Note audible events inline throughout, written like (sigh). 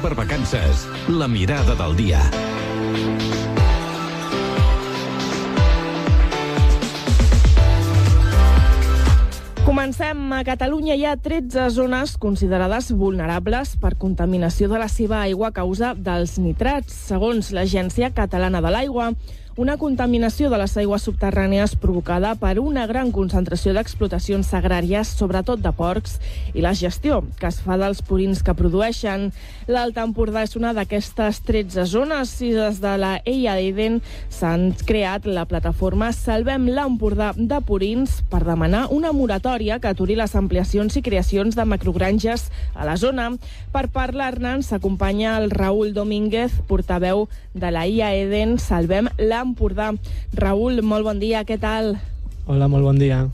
per vacances. La mirada del dia. Comencem. A Catalunya hi ha 13 zones considerades vulnerables per contaminació de la seva aigua a causa dels nitrats. Segons l'Agència Catalana de l'Aigua, una contaminació de les aigües subterrànies provocada per una gran concentració d'explotacions agràries, sobretot de porcs, i la gestió que es fa dels purins que produeixen. L'Alt Empordà és una d'aquestes 13 zones i des de la EIA Eden s'han creat la plataforma Salvem l'Empordà de Purins per demanar una moratòria que aturi les ampliacions i creacions de macrogranges a la zona. Per parlar-ne s'acompanya el Raül Domínguez, portaveu de la IA Eden Salvem l'Empordà Empordà. Raül, molt bon dia, què tal? Hola, molt bon dia.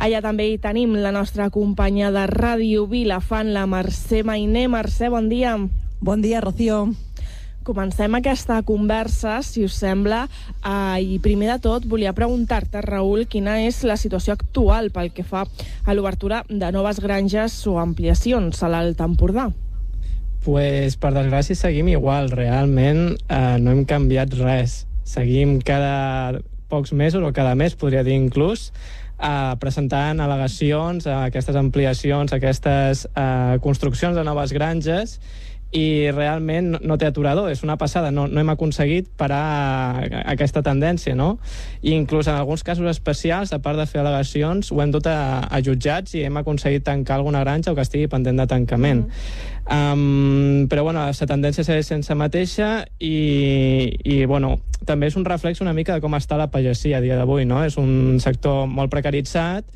Allà també hi tenim la nostra companya de Ràdio Vilafant, la Mercè Mainé. Mercè, bon dia. Bon dia, Rocío. Comencem aquesta conversa, si us sembla, eh, i primer de tot volia preguntar-te, Raül, quina és la situació actual pel que fa a l'obertura de noves granges o ampliacions a l'Alt Empordà? Pues, per desgràcia, seguim igual. Realment eh, no hem canviat res seguim cada pocs mesos o cada mes, podria dir inclús, eh, presentant al·legacions a aquestes ampliacions, a aquestes eh, construccions de noves granges i realment no té aturador, és una passada, no, no hem aconseguit parar aquesta tendència, no? I inclús en alguns casos especials, a part de fer al·legacions, ho hem dut a, a jutjats i hem aconseguit tancar alguna granja o que estigui pendent de tancament. Mm. Um, però, bueno, la tendència segueix sense mateixa i, i, bueno, també és un reflex una mica de com està la pagesia a dia d'avui, no? És un sector molt precaritzat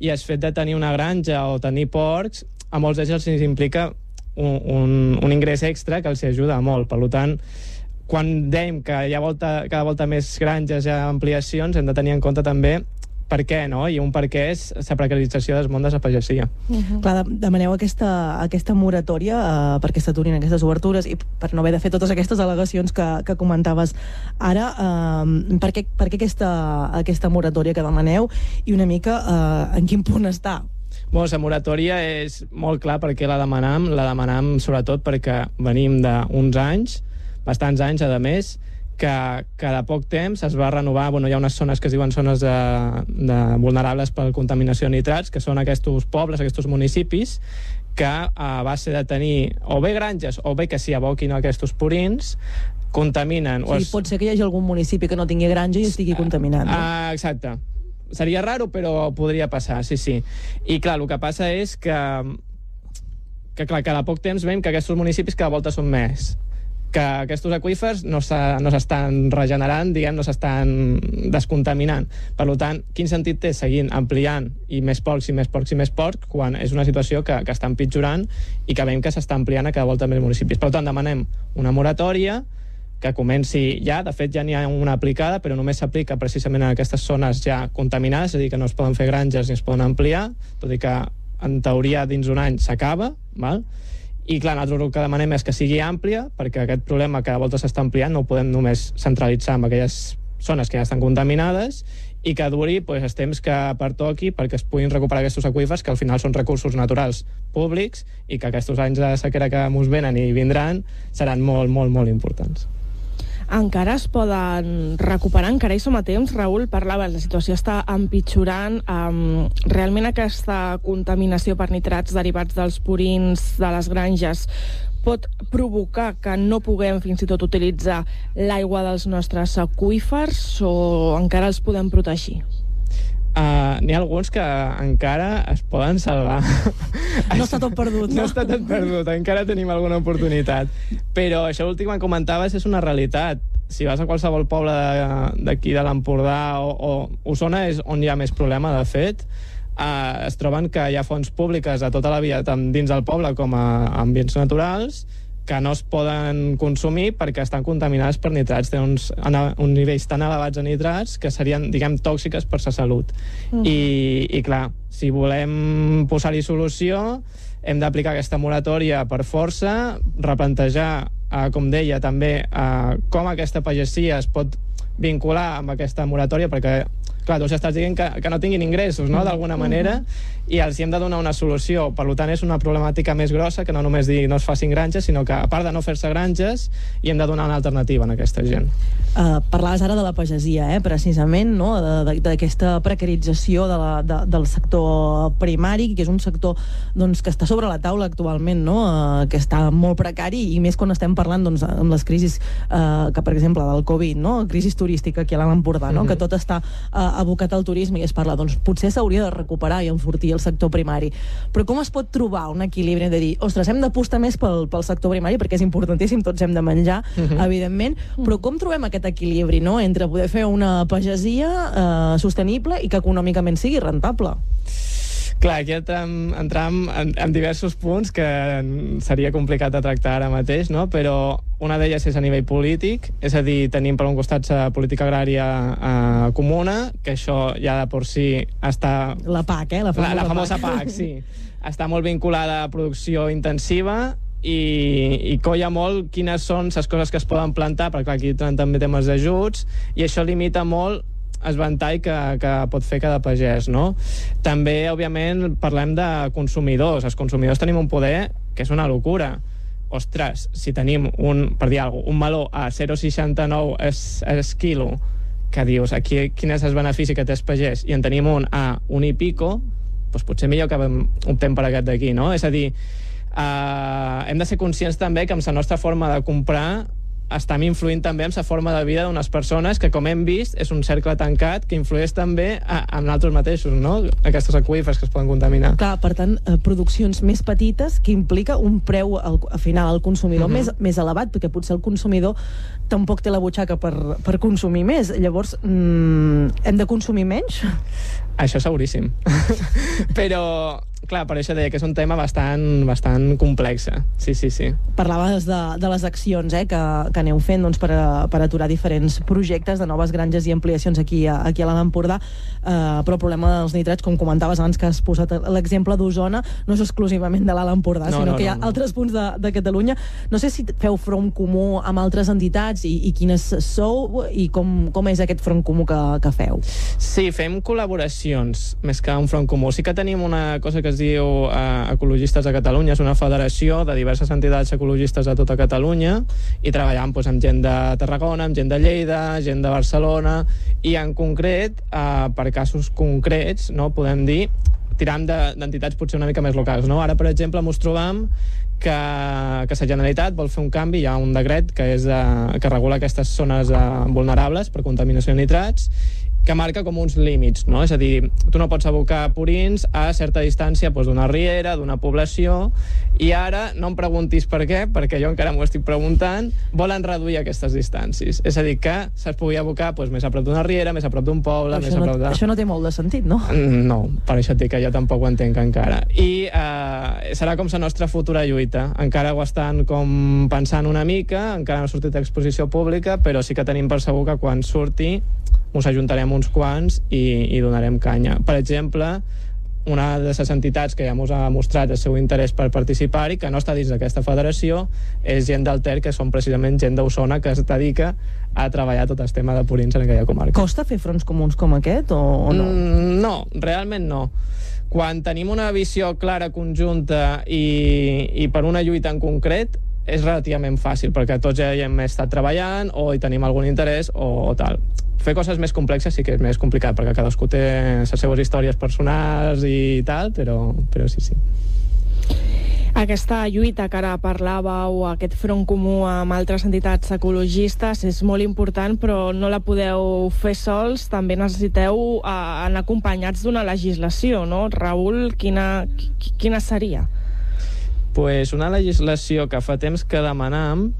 i el fet de tenir una granja o tenir porcs a molts d'ells els implica un, un, un ingrés extra que els ajuda molt. Per tant, quan dèiem que hi ha volta, cada volta més granges, ha ampliacions, hem de tenir en compte també per què, no? I un per què és la precarització dels món de la pagesia. Uh -huh. Clar, demaneu aquesta, aquesta moratòria uh, perquè s'aturin aquestes obertures i per no haver de fer totes aquestes al·legacions que, que comentaves ara. Uh, per, què, per què aquesta, aquesta moratòria que demaneu i una mica uh, en quin punt està? Bueno, la moratòria és molt clar perquè la demanam, la demanam sobretot perquè venim d'uns anys, bastants anys, a més, que cada poc temps es va renovar, bueno, hi ha unes zones que es diuen zones de, de vulnerables per contaminació de nitrats, que són aquests pobles, aquests municipis, que a base de tenir o bé granges o bé que s'hi aboquin aquests purins, contaminen... Sí, o es... pot ser que hi hagi algun municipi que no tingui granja i estigui contaminant. Ah, exacte seria raro, però podria passar, sí, sí. I clar, el que passa és que, que clar, cada poc temps veiem que aquests municipis cada volta són més que aquests aqüífers no s'estan no regenerant, diguem, no s'estan descontaminant. Per tant, quin sentit té seguint ampliant i més porcs i més porcs i més porcs quan és una situació que, que està empitjorant i que veiem que s'està ampliant a cada volta més municipis. Per tant, demanem una moratòria, que comenci ja, de fet ja n'hi ha una aplicada, però només s'aplica precisament en aquestes zones ja contaminades, és a dir, que no es poden fer granges ni es poden ampliar, tot i que en teoria dins d'un any s'acaba, val? i clar, nosaltres el que demanem és que sigui àmplia, perquè aquest problema cada volta s'està ampliant, no ho podem només centralitzar en aquelles zones que ja estan contaminades i que duri pues, els temps que pertoqui perquè es puguin recuperar aquests aqüífers que al final són recursos naturals públics i que aquests anys de sequera que ens venen i vindran seran molt, molt, molt importants encara es poden recuperar, encara hi som a temps. Raül parlava, la situació està empitjorant. Um, realment aquesta contaminació per nitrats derivats dels purins de les granges pot provocar que no puguem fins i tot utilitzar l'aigua dels nostres aqüífers o encara els podem protegir? Uh, N'hi ha alguns que encara es poden salvar. (laughs) No està tot perdut, no? No està tot perdut, encara tenim alguna oportunitat. Però això últim que comentaves és una realitat. Si vas a qualsevol poble d'aquí de, de l'Empordà o, o Osona és on hi ha més problema, de fet, uh, es troben que hi ha fonts públiques a tota la via, tant dins del poble com a ambients naturals, que no es poden consumir perquè estan contaminades per nitrats. Tenen uns, uns nivells tan elevats de nitrats que serien, diguem, tòxiques per la salut. Mm. I, I, clar, si volem posar-hi solució, hem d'aplicar aquesta moratòria per força, replantejar, eh, com deia, també eh, com aquesta pagesia es pot vincular amb aquesta moratòria, perquè clar, tu estàs dient que, que no tinguin ingressos, no?, d'alguna manera, i els hi hem de donar una solució. Per tant, és una problemàtica més grossa que no només dir no es facin granges, sinó que, a part de no fer-se granges, hi hem de donar una alternativa a aquesta gent. Uh, parlaves ara de la pagesia, eh, precisament, no? d'aquesta precarització de la, de, del sector primari, que és un sector doncs, que està sobre la taula actualment, no? uh, que està molt precari, i més quan estem parlant doncs, amb les crisis, uh, que per exemple del Covid, no? crisi turística aquí a l'Empordà, no? Mm -hmm. que tot està uh, abocat al turisme i es parla, doncs potser s'hauria de recuperar i enfortir el sector primari. Però com es pot trobar un equilibri de dir, ostres, hem d'apostar més pel, pel sector primari perquè és importantíssim, tots hem de menjar, mm -hmm. evidentment, però com trobem aquest equilibri no? entre poder fer una pagesia eh, sostenible i que econòmicament sigui rentable? Clar, aquí entram, entram en, en diversos punts que seria complicat de tractar ara mateix, no? però una d'elles és a nivell polític, és a dir, tenim per un costat la política agrària eh, comuna, que això ja de por si està... La PAC, eh? La famosa, la, la famosa PAC. PAC, sí. Està molt vinculada a producció intensiva i, i colla molt quines són les coses que es poden plantar, perquè clar, aquí tenen també temes d'ajuts, i això limita molt es ventall que, que pot fer cada pagès, no? També, òbviament, parlem de consumidors. Els consumidors tenim un poder que és una locura. Ostres, si tenim un, per dir alguna cosa, un meló a 0,69 es, es quilo, que dius, aquí quin és el benefici que té el pagès, i en tenim un a un i pico, doncs potser millor que optem per aquest d'aquí, no? És a dir, eh, hem de ser conscients també que amb la nostra forma de comprar estem influint també en la forma de vida d'unes persones que, com hem vist, és un cercle tancat que influeix també a, en altres mateixos, no? Aquestes aqüífers que es poden contaminar. Clar, per tant, eh, produccions més petites que implica un preu al, al final al consumidor uh mhm. -huh. més, més elevat, perquè potser el consumidor tampoc té la butxaca per, per consumir més. Llavors, mm, hem de consumir menys? Això seguríssim. (laughs) Però clar, per això deia que és un tema bastant, bastant complex. Sí, sí, sí. Parlaves de, de les accions eh, que, que aneu fent doncs, per, a, per aturar diferents projectes de noves granges i ampliacions aquí a, aquí a l'Alt Empordà, eh, però el problema dels nitrats, com comentaves abans que has posat l'exemple d'Osona, no és exclusivament de l'Alt Empordà, no, sinó no, que hi ha no, no. altres punts de, de Catalunya. No sé si feu front comú amb altres entitats i, i quines sou i com, com és aquest front comú que, que feu. Sí, fem col·laboracions més que un front comú. Sí que tenim una cosa que es diu eh, Ecologistes de Catalunya, és una federació de diverses entitats ecologistes de tota Catalunya i treballant doncs, amb gent de Tarragona, amb gent de Lleida, gent de Barcelona i en concret, eh, per casos concrets, no podem dir, tirant d'entitats de, potser una mica més locals. No? Ara, per exemple, ens trobam que, que la Generalitat vol fer un canvi, hi ha un decret que, és, eh, que regula aquestes zones eh, vulnerables per contaminació de nitrats que marca com uns límits, no? És a dir, tu no pots abocar purins a certa distància doncs, d'una riera, d'una població, i ara no em preguntis per què, perquè jo encara m'ho estic preguntant, volen reduir aquestes distàncies. És a dir, que se'ls pugui abocar doncs, més a prop d'una riera, més a prop d'un poble, això més no, a prop de... Això no té molt de sentit, no? Mm, no, per això et dic que jo tampoc ho entenc encara. I eh, serà com la nostra futura lluita. Encara ho estan com pensant una mica, encara no ha sortit a exposició pública, però sí que tenim per segur que quan surti ens ajuntarem uns quants i, i donarem canya. Per exemple, una de les entitats que ja ens ha mostrat el seu interès per participar i que no està dins d'aquesta federació és gent del Ter, que són precisament gent d'Osona que es dedica a treballar tot el tema de purins en aquella comarca. Costa fer fronts comuns com aquest o, o no? Mm, no, realment no. Quan tenim una visió clara conjunta i, i per una lluita en concret, és relativament fàcil, perquè tots ja hi hem estat treballant o hi tenim algun interès o, o tal. Fer coses més complexes sí que és més complicat, perquè cadascú té les seves històries personals i tal, però, però sí, sí. Aquesta lluita que ara parlàveu, aquest front comú amb altres entitats ecologistes, és molt important, però no la podeu fer sols. També necessiteu eh, anar acompanyats d'una legislació, no? Raül, quina, quina seria? Pues una legislació que fa temps que demanam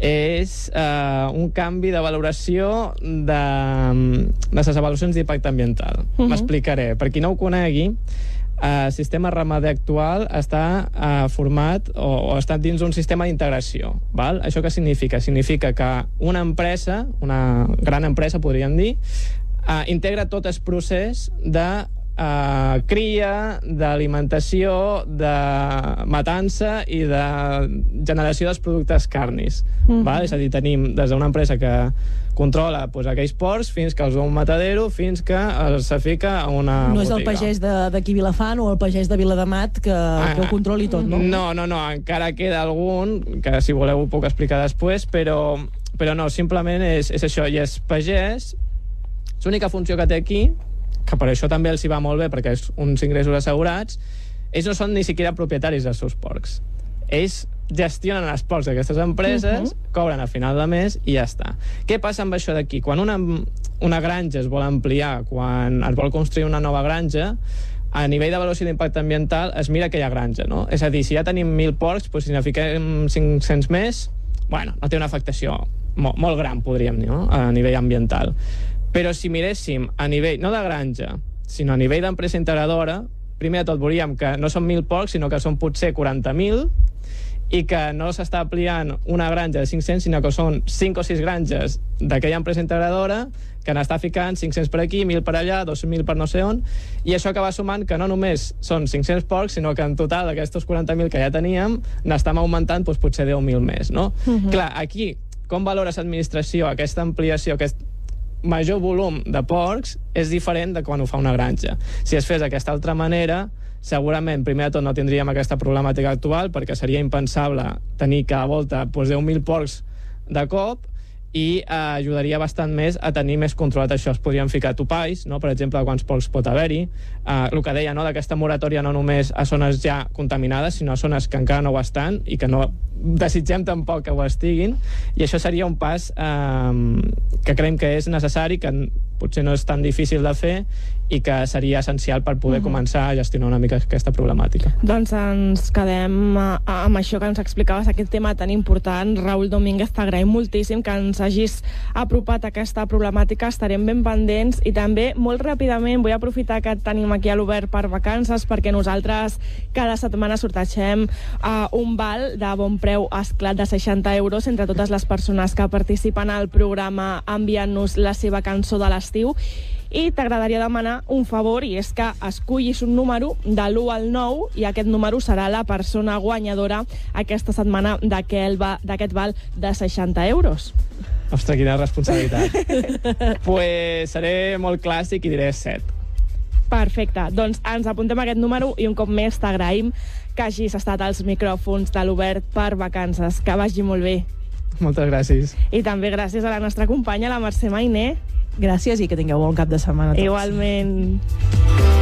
és eh, un canvi de valoració de, de les avaluacions d'impacte ambiental. Uh -huh. M'explicaré. Per qui no ho conegui, el sistema ramader actual està eh, format o, o està dins d'un sistema d'integració. Això què significa? Significa que una empresa, una gran empresa, podríem dir, eh, integra tot el procés de uh, cria, d'alimentació, de matança i de generació dels productes carnis. Mm -hmm. val? És a dir, tenim des d'una empresa que controla pues, aquells porcs fins que els va un matadero, fins que els se fica a una No és botiga. el pagès de- d'aquí Vilafant o el pagès de Viladamat que, ah, que ho controli tot, no? No, no, no, encara queda algun, que si voleu ho puc explicar després, però, però no, simplement és, és això, i és pagès, l'única funció que té aquí, que per això també els hi va molt bé, perquè és uns ingressos assegurats, ells no són ni siquiera propietaris dels seus porcs. Ells gestionen els porcs d'aquestes empreses, uh -huh. cobren a final de mes i ja està. Què passa amb això d'aquí? Quan una, una granja es vol ampliar, quan es vol construir una nova granja, a nivell d'avaluació d'impacte ambiental es mira aquella granja, no? És a dir, si ja tenim 1.000 porcs, doncs si ne fiquem 500 més, bueno, no té una afectació molt, molt gran, podríem dir, no? a nivell ambiental. Però si miréssim a nivell, no de granja, sinó a nivell d'empresa integradora, primer de tot veuríem que no són 1.000 porcs, sinó que són potser 40.000, i que no s'està ampliant una granja de 500, sinó que són 5 o 6 granges d'aquella empresa integradora que n'està ficant 500 per aquí, 1.000 per allà, 2.000 per no sé on, i això acaba sumant que no només són 500 porcs, sinó que en total d'aquestos 40.000 que ja teníem n'estem augmentant doncs, potser 10.000 més, no? Uh -huh. Clar, aquí, com valores l'administració aquesta ampliació, aquest major volum de porcs és diferent de quan ho fa una granja. Si es fes d'aquesta altra manera, segurament, primer de tot, no tindríem aquesta problemàtica actual, perquè seria impensable tenir cada volta doncs, 10.000 porcs de cop, i eh, ajudaria bastant més a tenir més controlat això. Es podrien ficar topalls, no? per exemple, quants pols pot haver-hi. Eh, el que deia, no? d'aquesta moratòria no només a zones ja contaminades, sinó a zones que encara no ho estan i que no desitgem tampoc que ho estiguin. I això seria un pas eh, que creiem que és necessari, que potser no és tan difícil de fer i que seria essencial per poder uh -huh. començar a gestionar una mica aquesta problemàtica. Doncs ens quedem eh, amb això que ens explicaves, aquest tema tan important. Raül Domínguez, t'agraïm moltíssim que ens hagis apropat a aquesta problemàtica. Estarem ben pendents i també, molt ràpidament, vull aprofitar que tenim aquí a l'Obert per vacances perquè nosaltres cada setmana sortegem uh, un val de bon preu esclat de 60 euros entre totes les persones que participen al programa enviant-nos la seva cançó de l'estiu i t'agradaria demanar un favor i és que escullis un número de l'1 al 9 i aquest número serà la persona guanyadora aquesta setmana d'aquest val de 60 euros. Ostres, quina responsabilitat. (laughs) pues seré molt clàssic i diré 7. Perfecte, doncs ens apuntem aquest número i un cop més t'agraïm que hagis estat als micròfons de l'Obert per vacances. Que vagi molt bé. Moltes gràcies. I també gràcies a la nostra companya, la Mercè Mainé. Gràcies i que tingueu bon cap de setmana tots. Igualment.